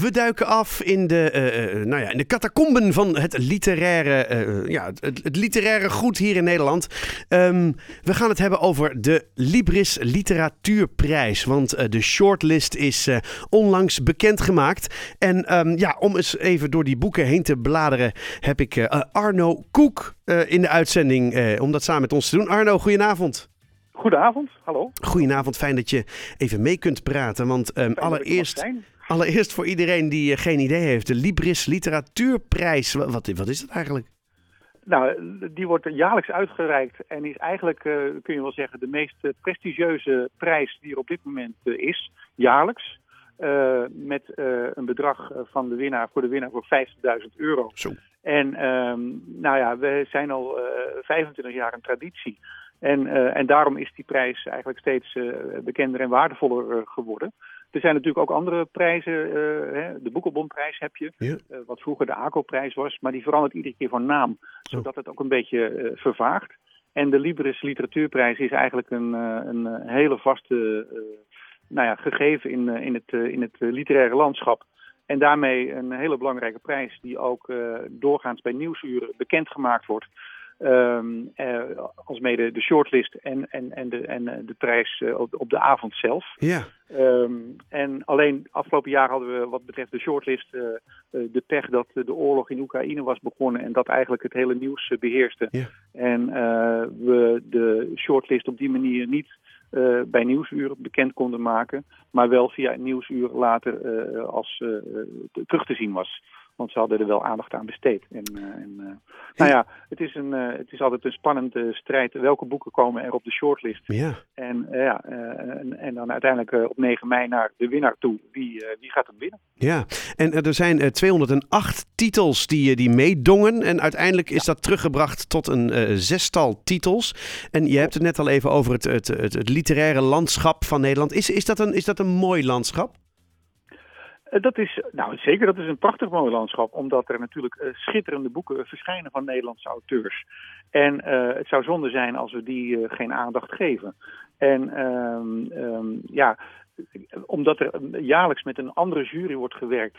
We duiken af in de, uh, nou ja, in de catacomben van het literaire, ja, het, literaire goed hier in Nederland. Um, we gaan het hebben over de Libris Literatuurprijs. Want de shortlist is onlangs bekendgemaakt. En um, ja, om eens even door die boeken heen te bladeren, heb ik Arno Koek in de uitzending om dat samen met ons te doen. Arno, goedenavond. Goedenavond, hallo. Goedenavond, fijn dat je even mee kunt praten. Want um, allereerst, allereerst voor iedereen die uh, geen idee heeft, de Libris Literatuurprijs, wat, wat is dat eigenlijk? Nou, die wordt jaarlijks uitgereikt en is eigenlijk, uh, kun je wel zeggen, de meest uh, prestigieuze prijs die er op dit moment is, jaarlijks. met een bedrag van de winnaar voor de winnaar voor 50.000 euro. Zo. En um, nou ja, we zijn al 25 jaar een traditie. En, uh, en daarom is die prijs eigenlijk steeds uh, bekender en waardevoller uh, geworden. Er zijn natuurlijk ook andere prijzen. Hè, de Boekelbondprijs heb je, ja. wat vroeger de ACO-prijs was. Maar die verandert iedere keer van naam, zodat het ook een beetje vervaagt. En de Libris Literatuurprijs is eigenlijk een, een hele vaste nou ja, gegeven in, in, het, in het literaire landschap. En daarmee een hele belangrijke prijs die ook doorgaans bij nieuwsuren bekendgemaakt wordt. Um, uh, als mede de shortlist en, en, en, de, en de prijs uh, op, op, de avond zelf. Ja. Um, en alleen afgelopen jaar hadden we wat betreft de shortlist uh, de pech dat de oorlog in Oekraïne was begonnen en dat eigenlijk het hele nieuws beheerste. Ja. En we de shortlist op die manier niet bij Nieuwsuur bekend konden maken, maar wel via Nieuwsuur later als terug te zien was. Want ze hadden er wel aandacht aan besteed. En, uh, en uh, nou ja, het is, een, uh, het is altijd een spannende strijd. Welke boeken komen er op de shortlist? Ja. En, ja, en, en, dan uiteindelijk op 9 mei naar de winnaar toe. Wie, wie gaat hem winnen? Ja, en er zijn 208 titels die, die meedongen. En uiteindelijk is dat teruggebracht tot een zestal titels. En je hebt het net al even over het, het, het, het literaire landschap van Nederland. Is, is, dat een, is dat een mooi landschap? Dat is, nou zeker, dat is een prachtig mooi landschap, omdat er natuurlijk uh, schitterende boeken verschijnen van Nederlandse auteurs. En uh, het zou zonde zijn als we die geen aandacht geven. En um, um, ja, omdat er jaarlijks met een andere jury wordt gewerkt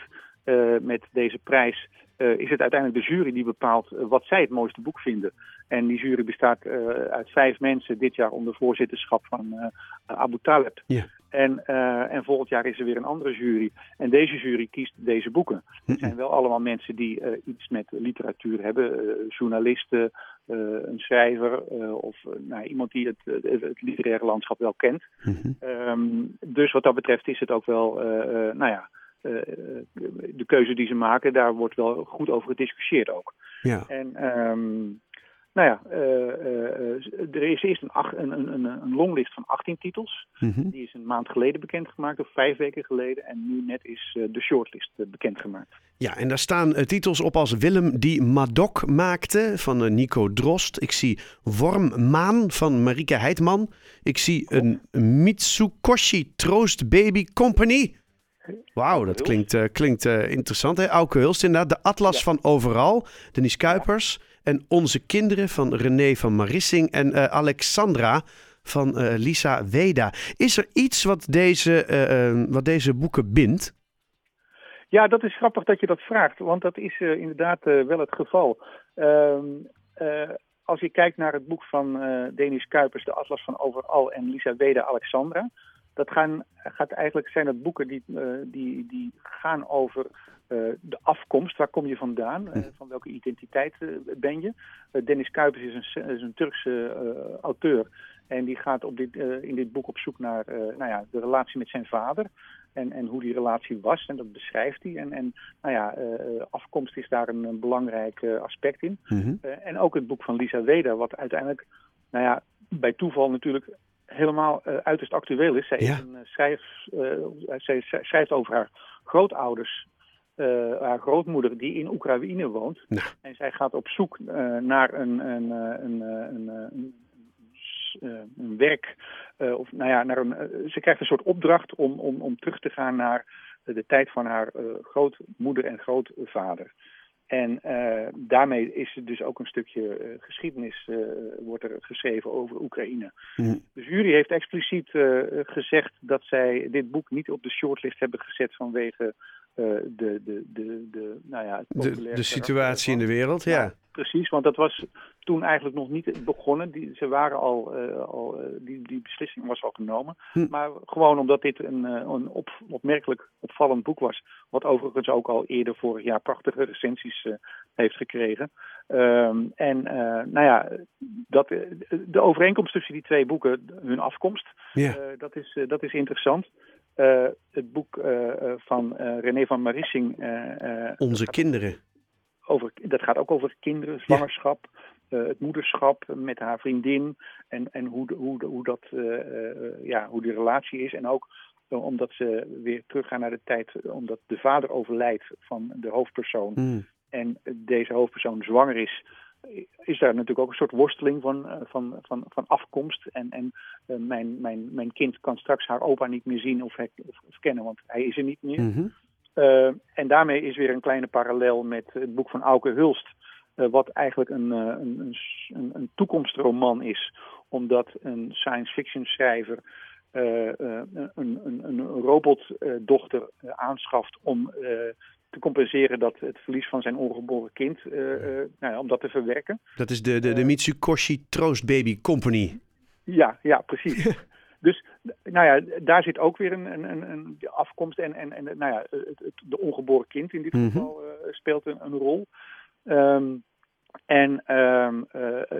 met deze prijs, is het uiteindelijk de jury die bepaalt wat zij het mooiste boek vinden. En die jury bestaat uit vijf mensen, dit jaar onder voorzitterschap van Abu Taleb. Ja. En, en volgend jaar is er weer een andere jury. En deze jury kiest deze boeken. Het zijn wel allemaal mensen die iets met literatuur hebben. Journalisten, een schrijver of nou, iemand die het, het, literaire landschap wel kent. Mm-hmm. Um, dus wat dat betreft is het ook wel, nou ja, de keuze die ze maken, daar wordt wel goed over gediscussieerd ook. Ja. En um, nou ja, uh, er is eerst een, ach, een, een, een, longlist van 18 titels. Mm-hmm. Die is een maand geleden bekendgemaakt, of vijf weken geleden. En nu net is de shortlist bekendgemaakt. Ja, en daar staan titels op als Willem die Madok maakte van Nico Drost. Ik zie Wormmaan van Marike Heidman. Ik zie een Mitsukoshi Troost Baby Company. Wauw, dat klinkt, klinkt interessant. Hè? Auke Hulst inderdaad. De Atlas ja. van Overal, Denise Kuipers. Ja. En Onze Kinderen van René van Marissing en uh, Alexandra van Lisa Weda. Is er iets wat deze, wat deze boeken bindt? Ja, dat is grappig dat je dat vraagt, want dat is inderdaad wel het geval. Ehm, als je kijkt naar het boek van Denis Kuipers, De Atlas van Overal en Lisa Weda, Alexandra, dat gaan, gaat eigenlijk zijn het boeken die, uh, die, die gaan over uh, de afkomst. Waar kom je vandaan? Uh, van welke identiteit ben je? Dennis Kuipers is een, is een Turkse auteur. En die gaat op dit, in dit boek op zoek naar nou ja, de relatie met zijn vader. En, en hoe die relatie was. En dat beschrijft hij. En, en nou ja, afkomst is daar een, een belangrijk aspect in. Mm-hmm. en ook het boek van Lisa Weda, wat uiteindelijk, nou ja, bij toeval natuurlijk helemaal uh, uiterst actueel is. Zij, ja. is een, uh, schrijf, uh, zij schrijft over haar grootouders, haar grootmoeder die in Oekraïne woont. Nou. En zij gaat op zoek naar een, een, een, een, een, een werk, of nou ja, naar een, ze krijgt een soort opdracht om, om, om terug te gaan naar de tijd van haar grootmoeder en grootvader. En uh, daarmee is er dus ook een stukje uh, geschiedenis uh, wordt er geschreven over Oekraïne. Mm. De jury heeft expliciet gezegd dat zij dit boek niet op de shortlist hebben gezet vanwege de, de, de, de, nou ja, de, de situatie in de wereld, ja. Precies, want dat was toen eigenlijk nog niet begonnen. Die, ze waren al, al die, die beslissing was al genomen. Hm. Maar gewoon omdat dit een, een op, opmerkelijk opvallend boek was. Wat overigens ook al eerder vorig jaar prachtige recensies heeft gekregen. Ehm, en nou ja, dat, de overeenkomst tussen die twee boeken, hun afkomst, ja. dat, is, dat is interessant. Uh, het boek uh, van René van Marissing. Onze kinderen. Over, dat gaat ook over kinderen, zwangerschap, ja. het moederschap met haar vriendin. En, en hoe, hoe, hoe, dat, ja, hoe die relatie is. En ook omdat ze weer teruggaan naar de tijd, omdat de vader overlijdt van de hoofdpersoon. Mm. En deze hoofdpersoon zwanger is is daar natuurlijk ook een soort worsteling van, eh, van, van, van afkomst. En, en uh, mijn, mijn, mijn kind kan straks haar opa niet meer zien of, of kennen, want hij is er niet meer. Mm -hmm. uh, en daarmee is weer een kleine parallel met het boek van Auke Hulst. wat eigenlijk een, een, een, een, toekomstroman is. Omdat een science fiction schrijver een, een, een robotdochter aanschaft om te compenseren dat het verlies van zijn ongeboren kind, uh, uh, nou ja, om dat te verwerken. Dat is de, de, de Mitsukoshi Troost Baby Company. Ja, ja, precies. dus nou ja, daar zit ook weer een, een, een afkomst en, en, en nou ja, het, de ongeboren kind in dit mm -hmm. geval uh, speelt een, een rol. Um, en um,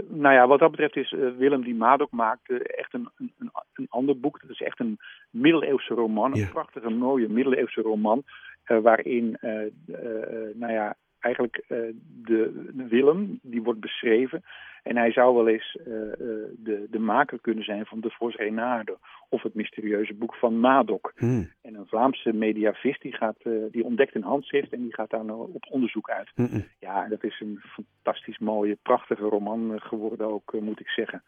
nou ja, wat dat betreft is Willem die Madok maakt echt een, een, een, ander boek. Dat is echt een middeleeuwse roman, een prachtige, mooie middeleeuwse roman. Uh, waarin, uh, nou ja, eigenlijk de, de, Willem, die wordt beschreven. En hij zou wel eens de, de maker kunnen zijn van De Vos Renarde of het mysterieuze boek van Madok. Hmm. En een Vlaamse mediavist die, gaat, die ontdekt een handschrift en die gaat daar nou op onderzoek uit. Hmm. Ja, dat is een fantastisch mooie, prachtige roman geworden ook, moet ik zeggen.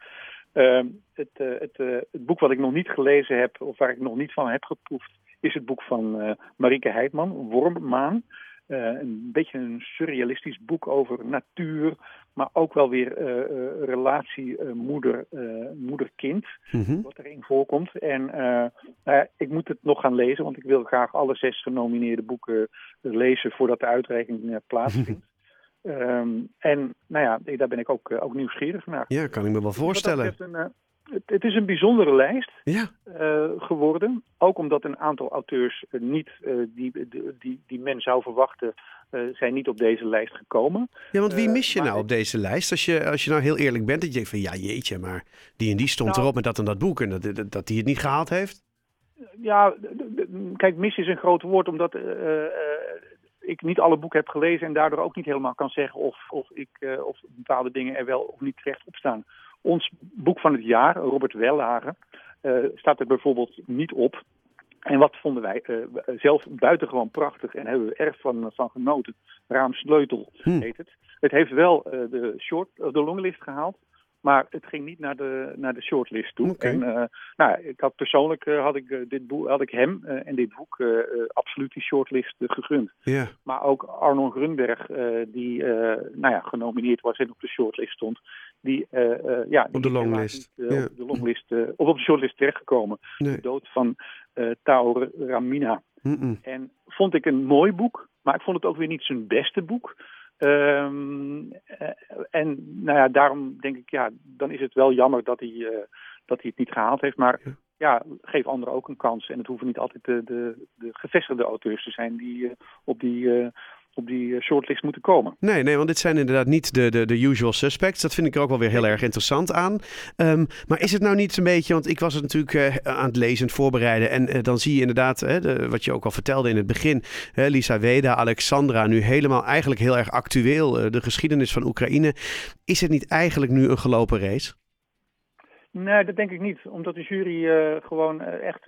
Uh, het, uh, het, uh, het, boek wat ik nog niet gelezen heb, of waar ik nog niet van heb geproefd, is het boek van uh, Marieke Heidman, Wormmaan. een beetje een surrealistisch boek over natuur, maar ook wel weer relatie moeder, moeder-kind, mm-hmm. wat erin voorkomt. En nou ik moet het nog gaan lezen, want ik wil graag alle zes genomineerde boeken lezen voordat de uitreiking plaatsvindt. Um, en nou ja, daar ben ik ook, ook nieuwsgierig naar. Ja, kan ik me wel voorstellen. Een, het, het, is een bijzondere lijst ja. uh, geworden. Ook omdat een aantal auteurs uh, niet, die, die, die men zou verwachten, zijn niet op deze lijst gekomen. Ja, want wie mis je nou op deze lijst? Als je, als je nou heel eerlijk bent, dat je denkt van ja jeetje, maar die en die stond nou, erop met dat en dat boek en dat, dat, dat die het niet gehaald heeft? Ja, kijk, mis is een groot woord, omdat ik niet alle boeken heb gelezen en daardoor ook niet helemaal kan zeggen of, of, ik, of bepaalde dingen er wel of niet terecht op staan. Ons boek van het jaar, Robert Wellhagen, uh, staat er bijvoorbeeld niet op. En wat vonden wij uh, zelf buitengewoon prachtig en hebben we erg van, van genoten. Raam Sleutel hm. heet het. Het heeft wel de, short, de longlist gehaald. Maar het ging niet naar de, naar de shortlist toe. Okay. En, nou, ik had persoonlijk had ik, dit boek, had ik hem en dit boek absoluut die shortlist gegund. Yeah. Maar ook Arnon Grunberg, die nou ja, genomineerd was en op de shortlist stond. Die, ja, op de longlist. Niet, yeah. Op de longlist, of op de shortlist terechtgekomen. Nee. De dood van Taur Ramina. Mm -mm. En vond ik een mooi boek, maar ik vond het ook weer niet zijn beste boek. Um, en nou ja, daarom denk ik, ja, dan is het wel jammer dat hij, uh, dat hij het niet gehaald heeft. Maar ja, ja geef anderen ook een kans. En het hoeven niet altijd de, de, de gevestigde auteurs te zijn die uh, op die uh, op die shortlist moeten komen. Nee, nee, want dit zijn inderdaad niet de, de, de usual suspects. Dat vind ik er ook wel weer heel erg interessant aan. Um, maar is het nou niet een beetje, want ik was het natuurlijk uh, aan het lezen, het voorbereiden. En uh, dan zie je inderdaad, de, wat je ook al vertelde in het begin, Lisa Weda, Alexandra, nu helemaal eigenlijk heel erg actueel, uh, de geschiedenis van Oekraïne. Is het niet eigenlijk nu een gelopen race? Nee, dat denk ik niet. Omdat de jury gewoon echt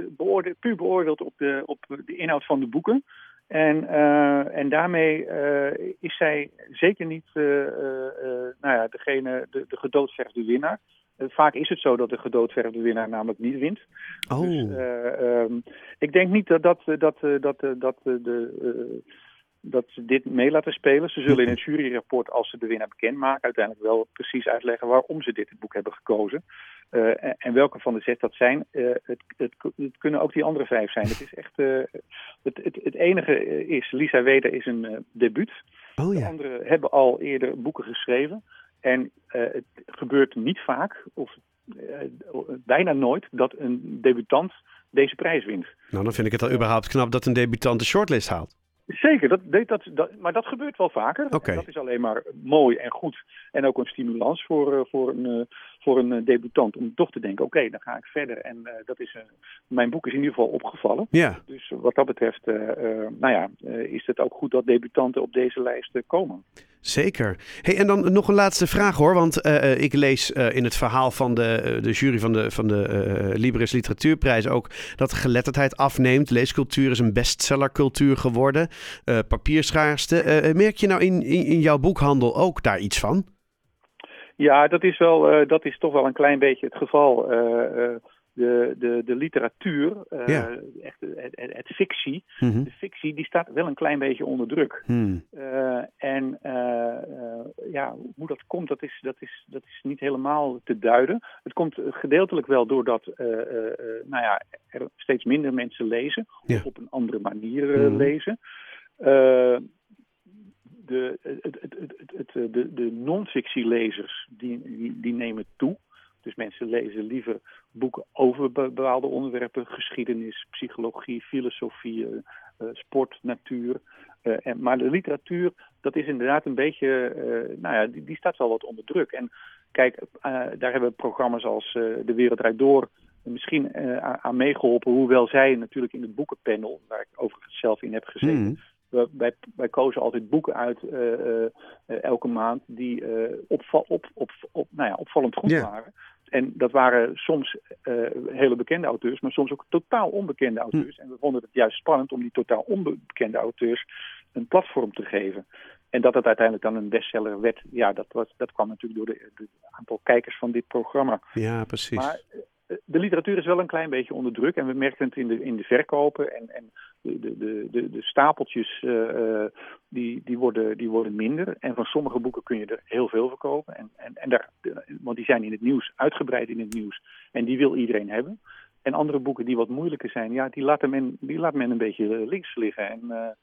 puur beoordeelt op de, op de inhoud van de boeken. En, uh, en daarmee uh, is zij zeker niet uh, nou ja, degene, de, de gedoodverfde winnaar. vaak is het zo dat de gedoodverfde winnaar namelijk niet wint. Oh. Dus, um, ik denk niet dat, dat, dat, dat, dat de, dat ze dit mee laten spelen. Ze zullen in een juryrapport, als ze de winnaar bekendmaken, uiteindelijk wel precies uitleggen waarom ze dit boek hebben gekozen. Uh, en welke van de zes dat zijn. Uh, het, het, het, kunnen ook die andere vijf zijn. Het is echt. Uh, het, het, enige is, Lisa Weder is een debuut. Oh, ja. De anderen hebben al eerder boeken geschreven. En het gebeurt niet vaak, of bijna nooit, dat een debutant deze prijs wint. Nou, dan vind ik het al überhaupt knap dat een debutant de shortlist haalt. Zeker, dat, dat, dat, maar dat gebeurt wel vaker. Okay. dat is alleen maar mooi en goed. En ook een stimulans voor, voor een, voor een debutant om toch te denken, oké, dan ga ik verder. En uh, dat is, uh, mijn boek is in ieder geval opgevallen. Ja. Dus wat dat betreft, uh, nou ja, is het ook goed dat debutanten op deze lijst komen. Zeker. Hey, en dan nog een laatste vraag hoor, want ik lees in het verhaal van de, de jury van de, van de Libris Literatuurprijs ook dat geletterdheid afneemt. Leescultuur is een bestsellercultuur geworden. papierschaarste. merk je nou in, in, in jouw boekhandel ook daar iets van? Ja, dat is, wel, uh, dat is toch wel een klein beetje het geval. Uh, uh, de, de, de literatuur, ja. echt het, het, het fictie, mm -hmm. de fictie die staat wel een klein beetje onder druk. Hmm. en ja, hoe dat komt, dat is, dat, is, dat is niet helemaal te duiden. Het komt gedeeltelijk wel doordat nou ja, er steeds minder mensen lezen, ja. of op een andere manier Mhm. lezen de, het, het, het, de, de non-fictielezers die, die, nemen toe. Dus mensen lezen liever boeken over bepaalde onderwerpen, geschiedenis, psychologie, filosofie, uh, sport, natuur. En, maar de literatuur, dat is inderdaad een beetje, nou ja, die, die, staat wel wat onder druk. En kijk, daar hebben programma's als De Wereld Draait Door misschien aan meegeholpen. Hoewel zij natuurlijk in het boekenpanel, waar ik overigens zelf in heb gezeten, Mm. Wij, wij, kozen altijd boeken uit uh, uh, elke maand die opval, op, op, op, nou ja, opvallend goed waren. En dat waren soms hele bekende auteurs, maar soms ook totaal onbekende auteurs. En we vonden het juist spannend om die totaal onbekende auteurs een platform te geven. En dat het uiteindelijk dan een bestseller werd, ja, dat, was, dat kwam natuurlijk door het aantal kijkers van dit programma. Ja, precies. Maar de literatuur is wel een klein beetje onder druk. En we merken het in de, in de verkopen. En, en de, de, de, de stapeltjes uh, die, die, worden, die worden minder. En van sommige boeken kun je er heel veel verkopen. En, en, en daar, want die zijn in het nieuws, uitgebreid in het nieuws. En die wil iedereen hebben. En andere boeken die wat moeilijker zijn, ja, die, laat men, die laat men een beetje links liggen. En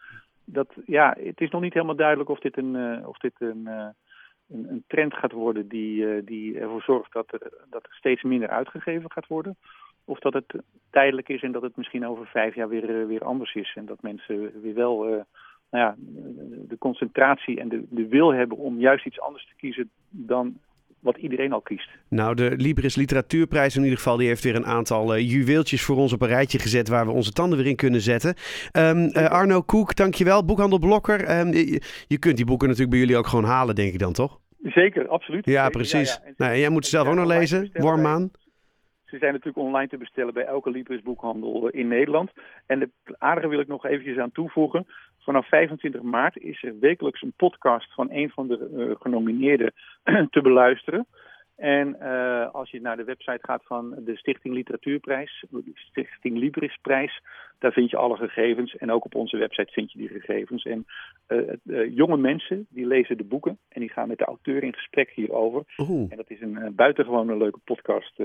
dat, ja, het is nog niet helemaal duidelijk of dit een, of dit een een, een, trend gaat worden die, uh, die ervoor zorgt dat er, dat er steeds minder uitgegeven gaat worden. Of dat het tijdelijk is en dat het misschien over vijf jaar weer, uh, weer anders is. En dat mensen weer wel uh, nou ja, de concentratie en de, de wil hebben om juist iets anders te kiezen dan wat iedereen al kiest. Nou, de Libris Literatuurprijs in ieder geval, die heeft weer een aantal uh, juweeltjes voor ons op een rijtje gezet waar we onze tanden weer in kunnen zetten. Um, uh, Arno Koek, dankjewel. Boekhandel Blokker. Um, je, je, kunt die boeken natuurlijk bij jullie ook gewoon halen, denk ik dan, toch? Zeker, absoluut. Ja, Zeker, precies. Ja, ja. En nou, en jij moet ze zelf ook nog lezen, Wormmaan. Ze zijn natuurlijk online te bestellen bij elke Libris boekhandel in Nederland. En het aardige wil ik nog eventjes aan toevoegen. Vanaf 25 maart is er wekelijks een podcast van een van de uh, genomineerden te beluisteren. En uh, als je naar de website gaat van de Stichting Literatuurprijs, Stichting Librisprijs, daar vind je alle gegevens. En ook op onze website vind je die gegevens. En uh, uh, jonge mensen die lezen de boeken en die gaan met de auteur in gesprek hierover. Oeh. En dat is een buitengewoon leuke podcast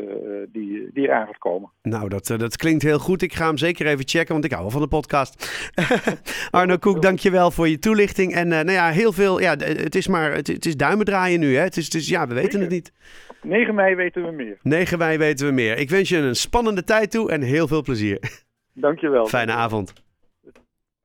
die, die eraan gaat komen. Nou, dat, dat klinkt heel goed. Ik ga hem zeker even checken, want ik hou wel van de podcast. Arno Koek, dankjewel voor je toelichting. En nou ja, heel veel. Ja, het is maar het, het is duimen draaien nu. Hè? Het is, het is, ja, we weten het niet. 9 mei weten we meer. 9 mei weten we meer. Ik wens je een spannende tijd toe en heel veel plezier. Dankjewel. Fijne avond.